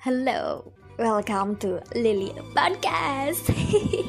Hello, welcome to Lily Podcast.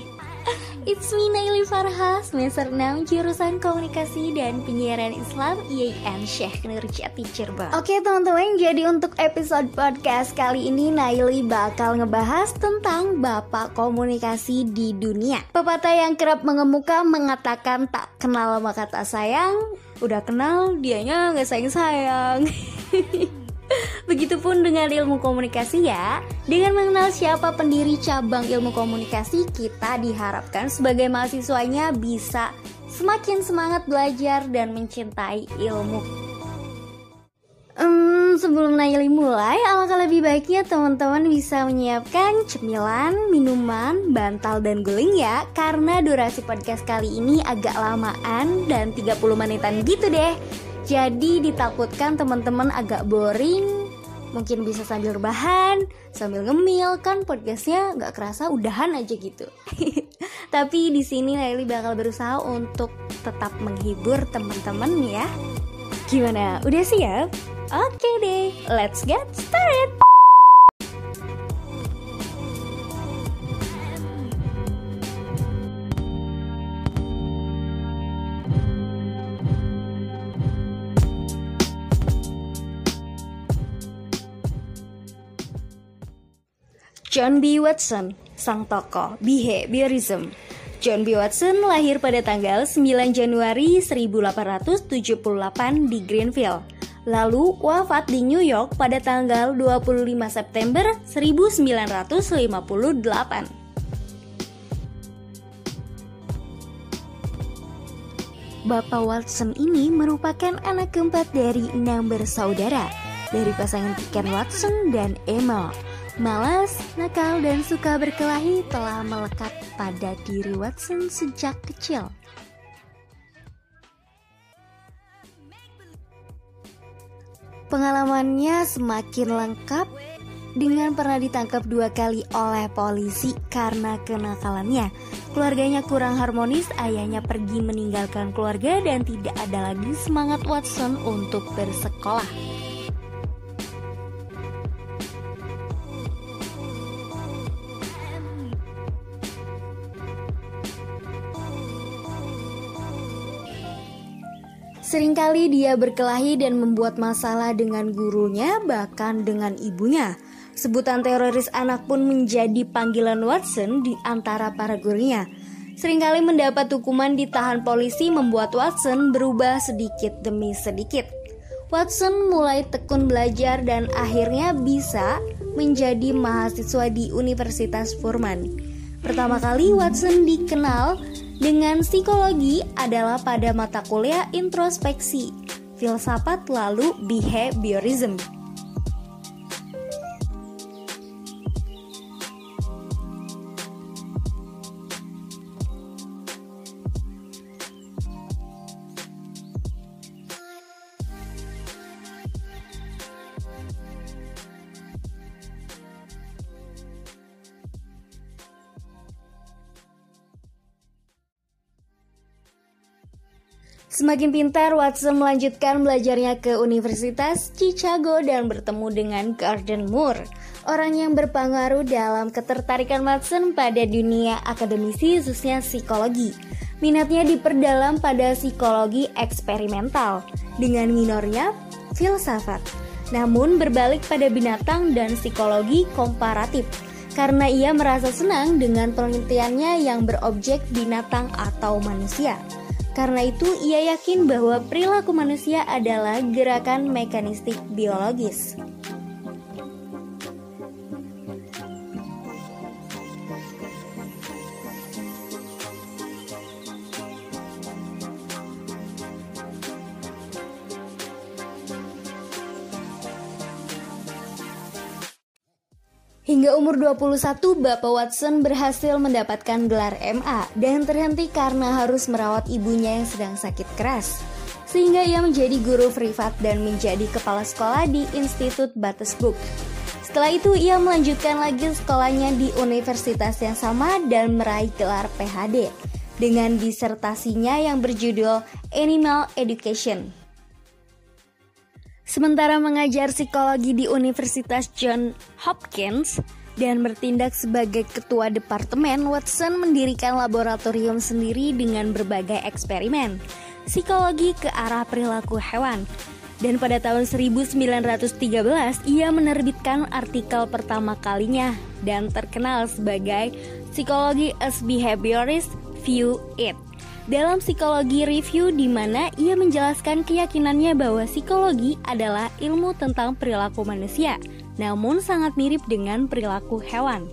It's me Naili Farha, semester 6 jurusan Komunikasi dan Penyiaran Islam IAIN Syekh Nurjati Cirebon. Oke teman-teman, jadi untuk episode podcast kali ini Naili bakal ngebahas tentang Bapak Komunikasi di dunia. Pepatah yang kerap mengemuka mengatakan tak kenal maka tak sayang, udah kenal dianya nggak sayang-sayang. Begitupun dengan ilmu komunikasi ya. Dengan mengenal siapa pendiri cabang ilmu komunikasi, kita diharapkan sebagai mahasiswanya bisa semakin semangat belajar dan mencintai ilmu. Um, sebelum Naili mulai, alangkah lebih baiknya teman-teman bisa menyiapkan cemilan, minuman, bantal, dan guling ya Karena durasi podcast kali ini agak lamaan dan 30 menitan gitu deh Jadi ditakutkan teman-teman agak boring Mungkin bisa sambil rebahan, sambil ngemil kan podcastnya nggak kerasa udahan aja gitu. Tapi di sini Laili bakal berusaha untuk tetap menghibur teman-teman ya. Gimana? Udah siap? Oke deh, let's get started. John B. Watson, sang tokoh behaviorism. John B. Watson lahir pada tanggal 9 Januari 1878 di Greenville lalu wafat di New York pada tanggal 25 September 1958. Bapak Watson ini merupakan anak keempat dari enam bersaudara dari pasangan Ken Watson dan Emma. Malas, nakal, dan suka berkelahi telah melekat pada diri Watson sejak kecil. Pengalamannya semakin lengkap dengan pernah ditangkap dua kali oleh polisi karena kenakalannya. Keluarganya kurang harmonis, ayahnya pergi meninggalkan keluarga dan tidak ada lagi semangat Watson untuk bersekolah. Seringkali dia berkelahi dan membuat masalah dengan gurunya, bahkan dengan ibunya. Sebutan teroris anak pun menjadi panggilan Watson di antara para gurunya. Seringkali mendapat hukuman ditahan polisi membuat Watson berubah sedikit demi sedikit. Watson mulai tekun belajar dan akhirnya bisa menjadi mahasiswa di Universitas Furman. Pertama kali Watson dikenal dengan psikologi adalah pada mata kuliah introspeksi, filsafat lalu behaviorism. Semakin pintar, Watson melanjutkan belajarnya ke Universitas Chicago dan bertemu dengan Gordon Moore, orang yang berpengaruh dalam ketertarikan Watson pada dunia akademisi khususnya psikologi. Minatnya diperdalam pada psikologi eksperimental, dengan minornya filsafat. Namun berbalik pada binatang dan psikologi komparatif, karena ia merasa senang dengan penelitiannya yang berobjek binatang atau manusia. Karena itu, ia yakin bahwa perilaku manusia adalah gerakan mekanistik biologis. Hingga umur 21, Bapak Watson berhasil mendapatkan gelar MA dan terhenti karena harus merawat ibunya yang sedang sakit keras. Sehingga ia menjadi guru privat dan menjadi kepala sekolah di Institut Batesburg. Setelah itu ia melanjutkan lagi sekolahnya di universitas yang sama dan meraih gelar PhD dengan disertasinya yang berjudul Animal Education. Sementara mengajar psikologi di Universitas John Hopkins dan bertindak sebagai ketua departemen, Watson mendirikan laboratorium sendiri dengan berbagai eksperimen psikologi ke arah perilaku hewan. Dan pada tahun 1913 ia menerbitkan artikel pertama kalinya dan terkenal sebagai Psikologi as Behaviorist View It dalam psikologi review di mana ia menjelaskan keyakinannya bahwa psikologi adalah ilmu tentang perilaku manusia, namun sangat mirip dengan perilaku hewan.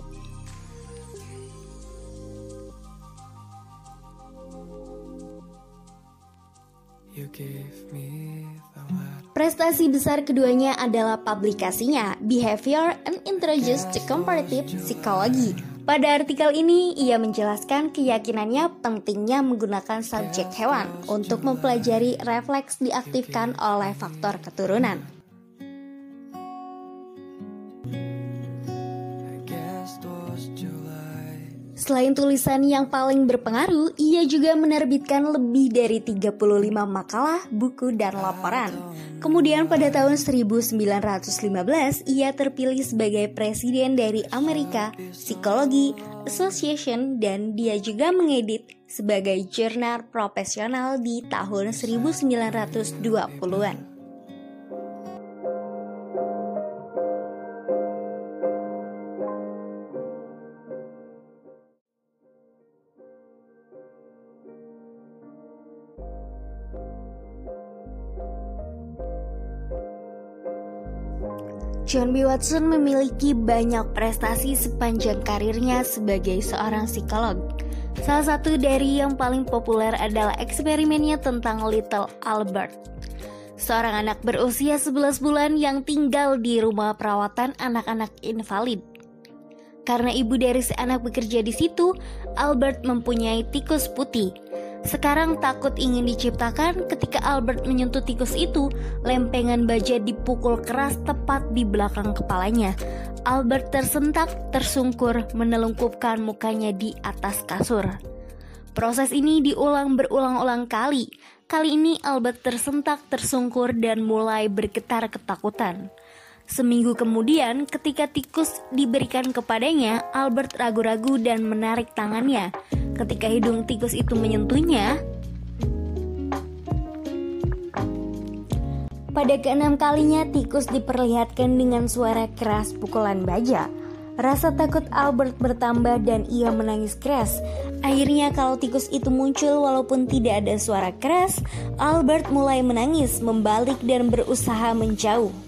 Prestasi besar keduanya adalah publikasinya Behavior and Introduced to Comparative Psychology pada artikel ini, ia menjelaskan keyakinannya pentingnya menggunakan subjek hewan untuk mempelajari refleks diaktifkan oleh faktor keturunan. Selain tulisan yang paling berpengaruh, ia juga menerbitkan lebih dari 35 makalah, buku, dan laporan. Kemudian pada tahun 1915, ia terpilih sebagai presiden dari Amerika Psychology Association dan dia juga mengedit sebagai jurnal profesional di tahun 1920-an. John B. Watson memiliki banyak prestasi sepanjang karirnya sebagai seorang psikolog. Salah satu dari yang paling populer adalah eksperimennya tentang Little Albert. Seorang anak berusia 11 bulan yang tinggal di rumah perawatan anak-anak invalid. Karena ibu dari si anak bekerja di situ, Albert mempunyai tikus putih sekarang takut ingin diciptakan ketika Albert menyentuh tikus itu, lempengan baja dipukul keras tepat di belakang kepalanya. Albert tersentak, tersungkur, menelungkupkan mukanya di atas kasur. Proses ini diulang berulang-ulang kali. Kali ini Albert tersentak, tersungkur, dan mulai bergetar ketakutan. Seminggu kemudian, ketika tikus diberikan kepadanya, Albert ragu-ragu dan menarik tangannya. Ketika hidung tikus itu menyentuhnya, pada keenam kalinya tikus diperlihatkan dengan suara keras pukulan baja. Rasa takut Albert bertambah dan ia menangis keras. Akhirnya kalau tikus itu muncul walaupun tidak ada suara keras, Albert mulai menangis, membalik dan berusaha menjauh.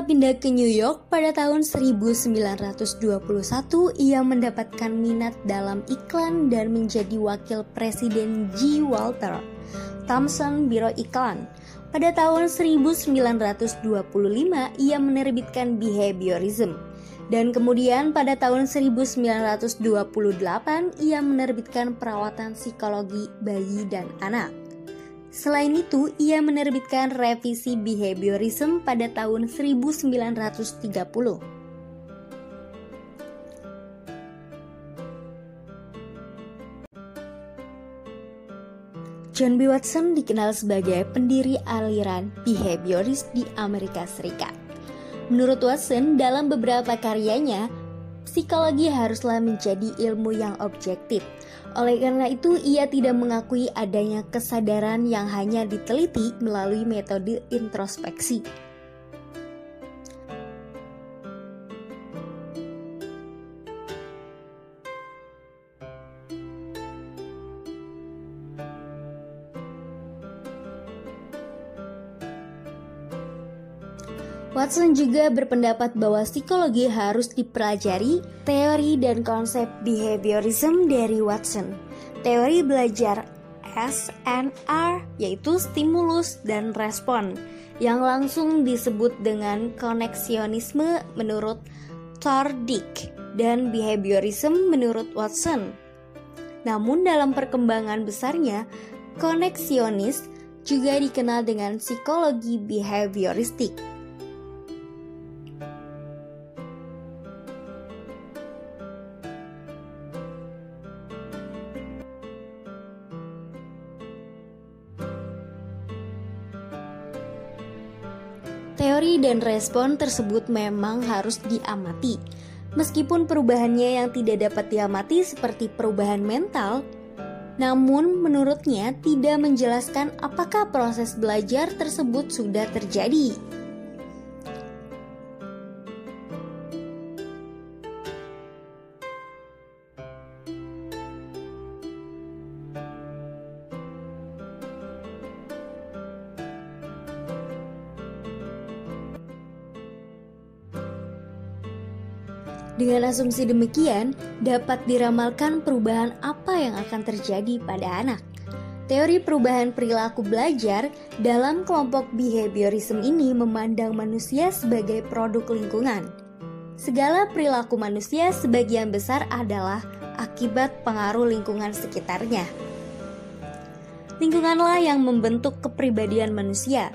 Setelah pindah ke New York pada tahun 1921, ia mendapatkan minat dalam iklan dan menjadi wakil presiden G. Walter Thompson Biro Iklan. Pada tahun 1925, ia menerbitkan Behaviorism. Dan kemudian pada tahun 1928, ia menerbitkan Perawatan Psikologi Bayi dan Anak. Selain itu, ia menerbitkan revisi behaviorism pada tahun 1930. John B. Watson dikenal sebagai pendiri aliran behaviorist di Amerika Serikat. Menurut Watson, dalam beberapa karyanya, psikologi haruslah menjadi ilmu yang objektif, oleh karena itu, ia tidak mengakui adanya kesadaran yang hanya diteliti melalui metode introspeksi. Watson juga berpendapat bahwa psikologi harus dipelajari teori dan konsep behaviorism dari Watson. Teori belajar S and R yaitu stimulus dan respon yang langsung disebut dengan koneksionisme menurut Tardik dan behaviorism menurut Watson. Namun dalam perkembangan besarnya, koneksionis juga dikenal dengan psikologi behavioristik. Teori dan respon tersebut memang harus diamati. Meskipun perubahannya yang tidak dapat diamati seperti perubahan mental, namun menurutnya tidak menjelaskan apakah proses belajar tersebut sudah terjadi. Dengan asumsi demikian, dapat diramalkan perubahan apa yang akan terjadi pada anak. Teori perubahan perilaku belajar dalam kelompok behaviorism ini memandang manusia sebagai produk lingkungan. Segala perilaku manusia sebagian besar adalah akibat pengaruh lingkungan sekitarnya. Lingkunganlah yang membentuk kepribadian manusia,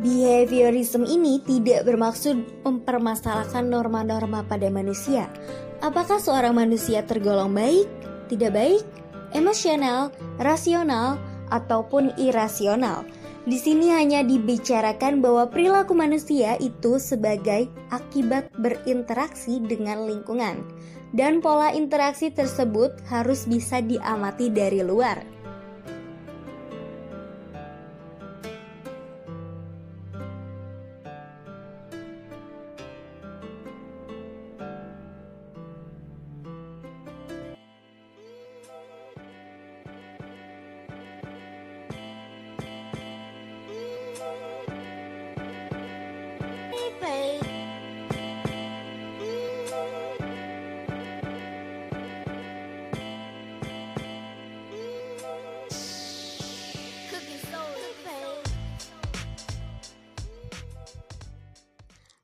Behaviorism ini tidak bermaksud mempermasalahkan norma-norma pada manusia. Apakah seorang manusia tergolong baik, tidak baik, emosional, rasional, ataupun irasional? Di sini hanya dibicarakan bahwa perilaku manusia itu sebagai akibat berinteraksi dengan lingkungan, dan pola interaksi tersebut harus bisa diamati dari luar.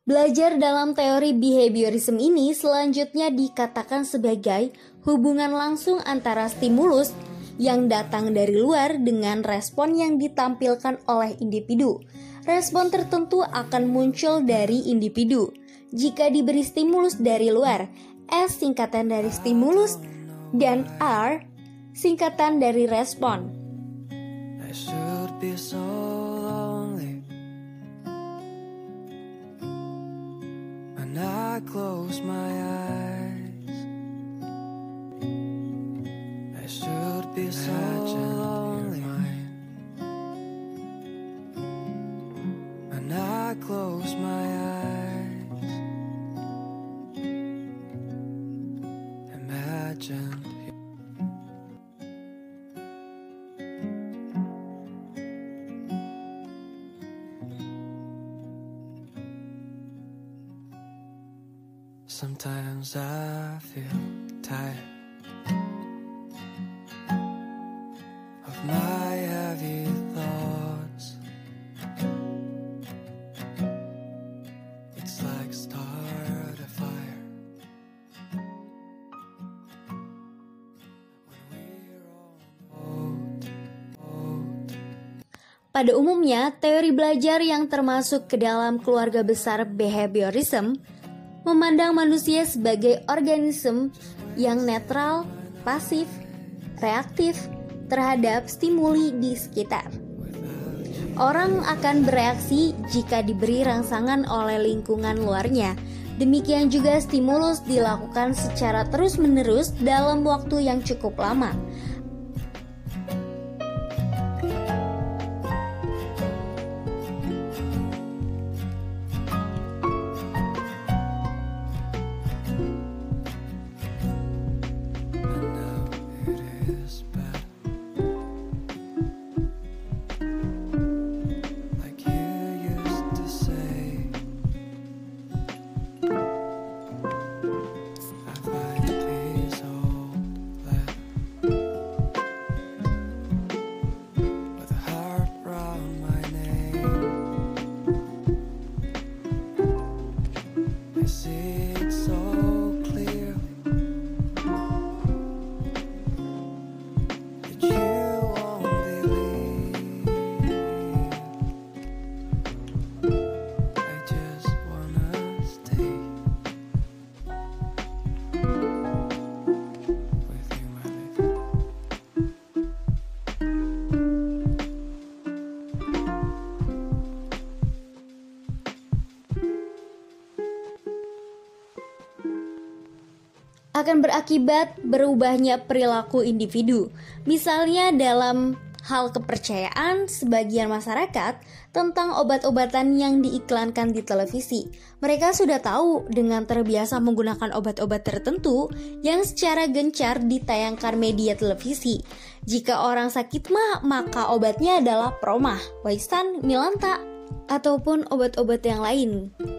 Belajar dalam teori behaviorism ini selanjutnya dikatakan sebagai hubungan langsung antara stimulus yang datang dari luar dengan respon yang ditampilkan oleh individu. Respon tertentu akan muncul dari individu. Jika diberi stimulus dari luar, S singkatan dari stimulus dan R singkatan dari respon. I close my eyes. I should be so lonely When I close my eyes Sometimes I feel tired of my heavy thoughts. It's like start a fire. Pada umumnya, teori belajar yang termasuk ke dalam keluarga besar behaviorism memandang manusia sebagai organisme yang netral, pasif, reaktif terhadap stimuli di sekitar. Orang akan bereaksi jika diberi rangsangan oleh lingkungan luarnya. Demikian juga stimulus dilakukan secara terus-menerus dalam waktu yang cukup lama. Akan berakibat berubahnya perilaku individu. Misalnya dalam hal kepercayaan sebagian masyarakat tentang obat-obatan yang diiklankan di televisi. Mereka sudah tahu dengan terbiasa menggunakan obat-obat tertentu yang secara gencar ditayangkan media televisi. Jika orang sakit mah, maka obatnya adalah Promah, Waisan, Milanta, ataupun obat-obat yang lain.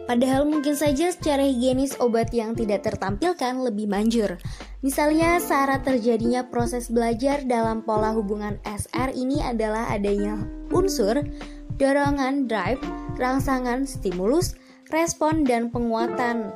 Padahal mungkin saja secara higienis obat yang tidak tertampilkan lebih manjur. Misalnya syarat terjadinya proses belajar dalam pola hubungan SR ini adalah adanya unsur dorongan drive, rangsangan stimulus, respon dan penguatan.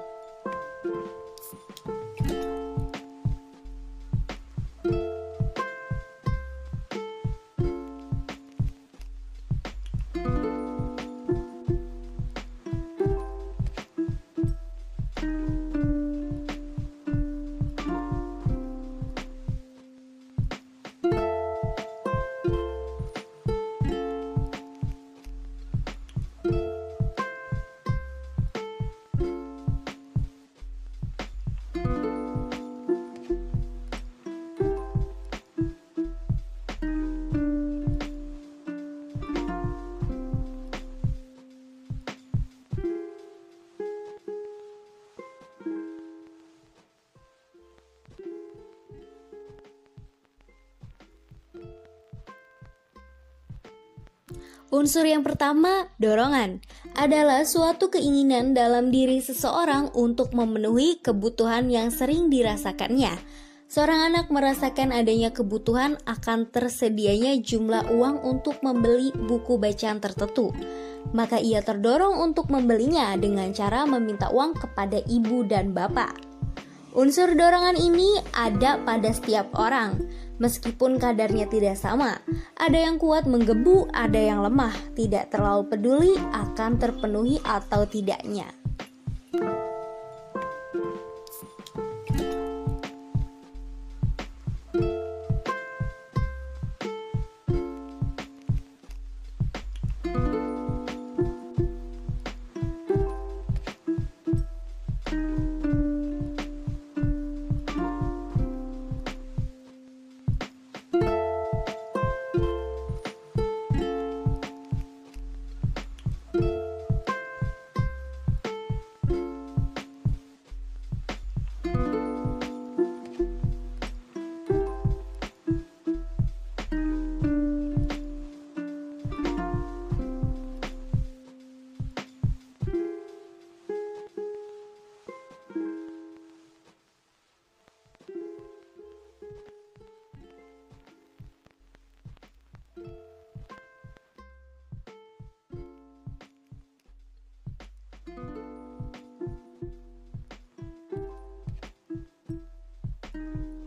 Unsur yang pertama, dorongan, adalah suatu keinginan dalam diri seseorang untuk memenuhi kebutuhan yang sering dirasakannya. Seorang anak merasakan adanya kebutuhan akan tersedianya jumlah uang untuk membeli buku bacaan tertentu. Maka ia terdorong untuk membelinya dengan cara meminta uang kepada ibu dan bapak. Unsur dorongan ini ada pada setiap orang meskipun kadarnya tidak sama. Ada yang kuat menggebu, ada yang lemah, tidak terlalu peduli akan terpenuhi atau tidaknya.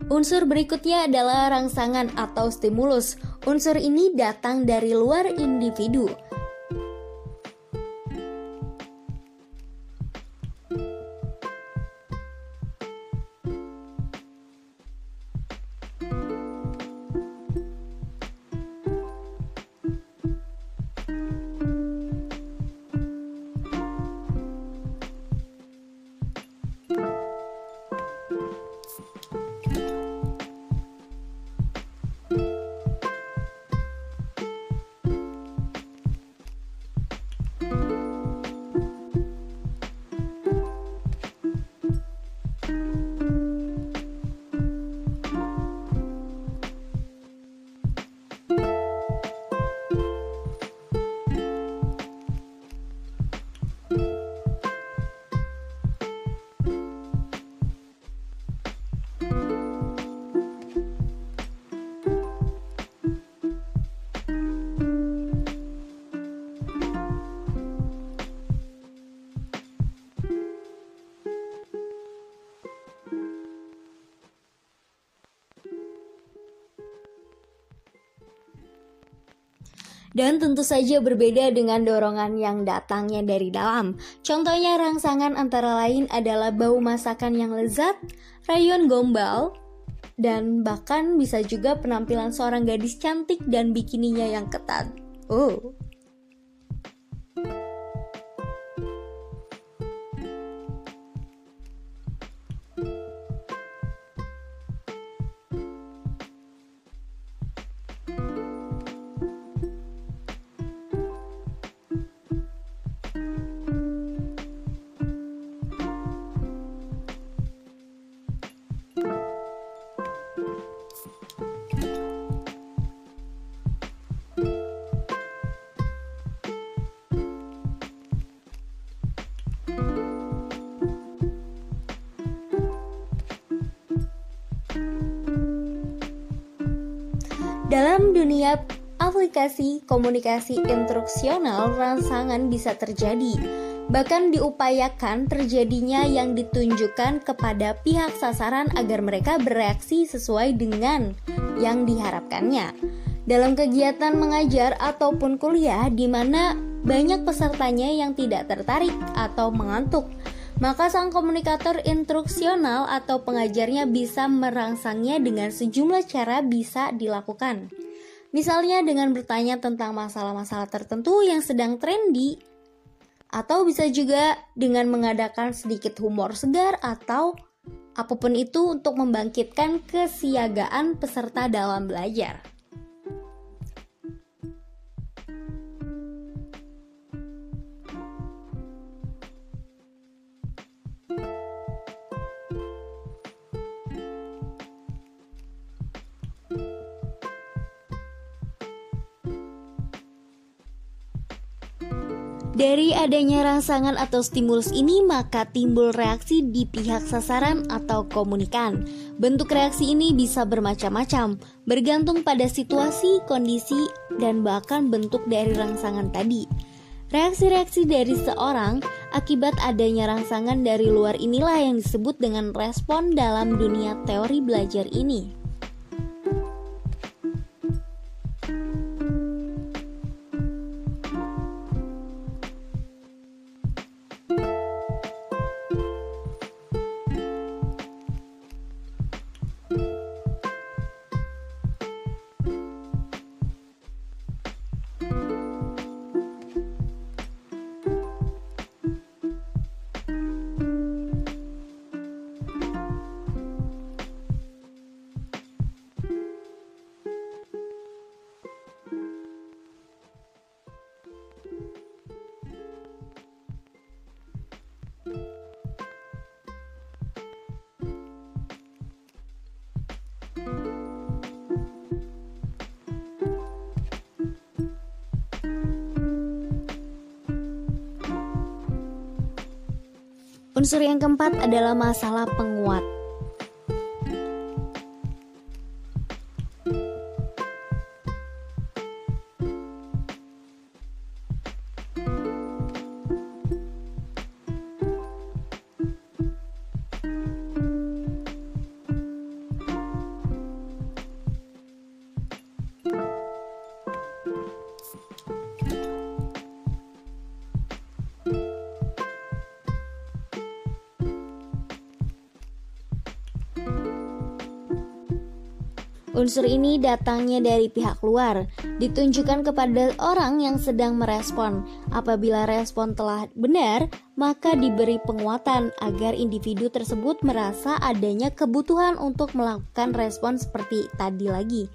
Unsur berikutnya adalah rangsangan atau stimulus. Unsur ini datang dari luar individu, dan tentu saja berbeda dengan dorongan yang datangnya dari dalam. Contohnya rangsangan antara lain adalah bau masakan yang lezat, rayon gombal, dan bahkan bisa juga penampilan seorang gadis cantik dan bikininya yang ketat. Oh, Dunia aplikasi komunikasi instruksional, rangsangan bisa terjadi. Bahkan diupayakan terjadinya yang ditunjukkan kepada pihak sasaran agar mereka bereaksi sesuai dengan yang diharapkannya. Dalam kegiatan mengajar ataupun kuliah di mana banyak pesertanya yang tidak tertarik atau mengantuk, maka sang komunikator instruksional atau pengajarnya bisa merangsangnya dengan sejumlah cara bisa dilakukan. Misalnya dengan bertanya tentang masalah-masalah tertentu yang sedang trendy, atau bisa juga dengan mengadakan sedikit humor segar atau apa pun itu untuk membangkitkan kesiagaan peserta dalam belajar. Dari adanya rangsangan atau stimulus ini, maka timbul reaksi di pihak sasaran atau komunikan. Bentuk reaksi ini bisa bermacam-macam, bergantung pada situasi, kondisi, dan bahkan bentuk dari rangsangan tadi. Reaksi-reaksi dari seorang akibat adanya rangsangan dari luar inilah yang disebut dengan respon dalam dunia teori belajar ini. Unsur yang keempat adalah masalah penguat. Unsur ini datangnya dari pihak luar, ditunjukkan kepada orang yang sedang merespon. Apabila respon telah benar, maka diberi penguatan agar individu tersebut merasa adanya kebutuhan untuk melakukan respon seperti tadi lagi.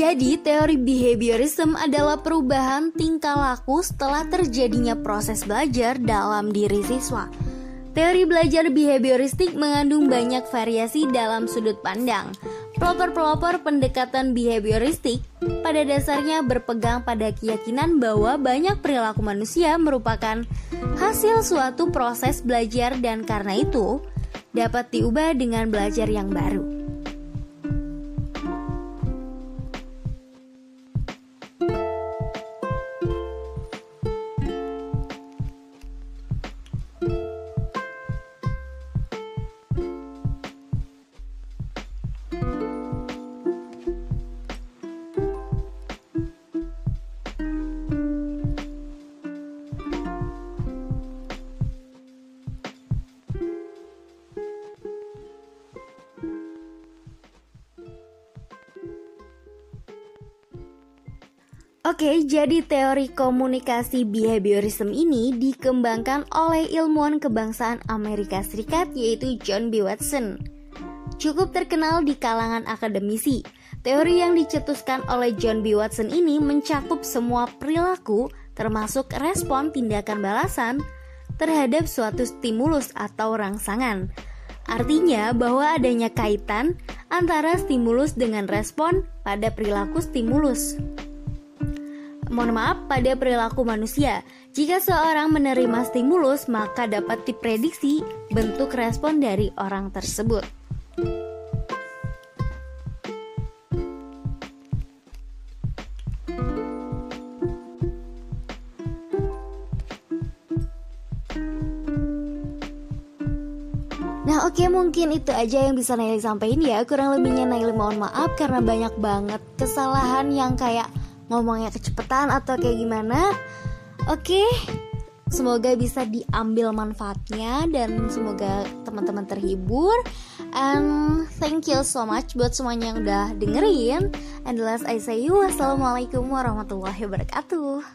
Jadi, teori behaviorism adalah perubahan tingkah laku setelah terjadinya proses belajar dalam diri siswa. Teori belajar behavioristik mengandung banyak variasi dalam sudut pandang. Pelopor-pelopor pendekatan behavioristik pada dasarnya berpegang pada keyakinan bahwa banyak perilaku manusia merupakan hasil suatu proses belajar dan karena itu dapat diubah dengan belajar yang baru. Oke, jadi teori komunikasi behaviorism ini dikembangkan oleh ilmuwan kebangsaan Amerika Serikat yaitu John B. Watson. Cukup terkenal di kalangan akademisi, teori yang dicetuskan oleh John B. Watson ini mencakup semua perilaku termasuk respon tindakan balasan terhadap suatu stimulus atau rangsangan. Artinya bahwa adanya kaitan antara stimulus dengan respon pada perilaku stimulus mohon maaf, pada perilaku manusia. Jika seorang menerima stimulus, maka dapat diprediksi bentuk respon dari orang tersebut. Nah oke mungkin itu aja yang bisa Naili sampaikan ya Kurang lebihnya Naili mohon maaf karena banyak banget kesalahan yang kayak ngomongnya kecepatan atau kayak gimana Oke Semoga bisa diambil manfaatnya dan semoga teman-teman terhibur. And thank you so much buat semuanya yang udah dengerin. And the last I say you, wassalamualaikum warahmatullahi wabarakatuh.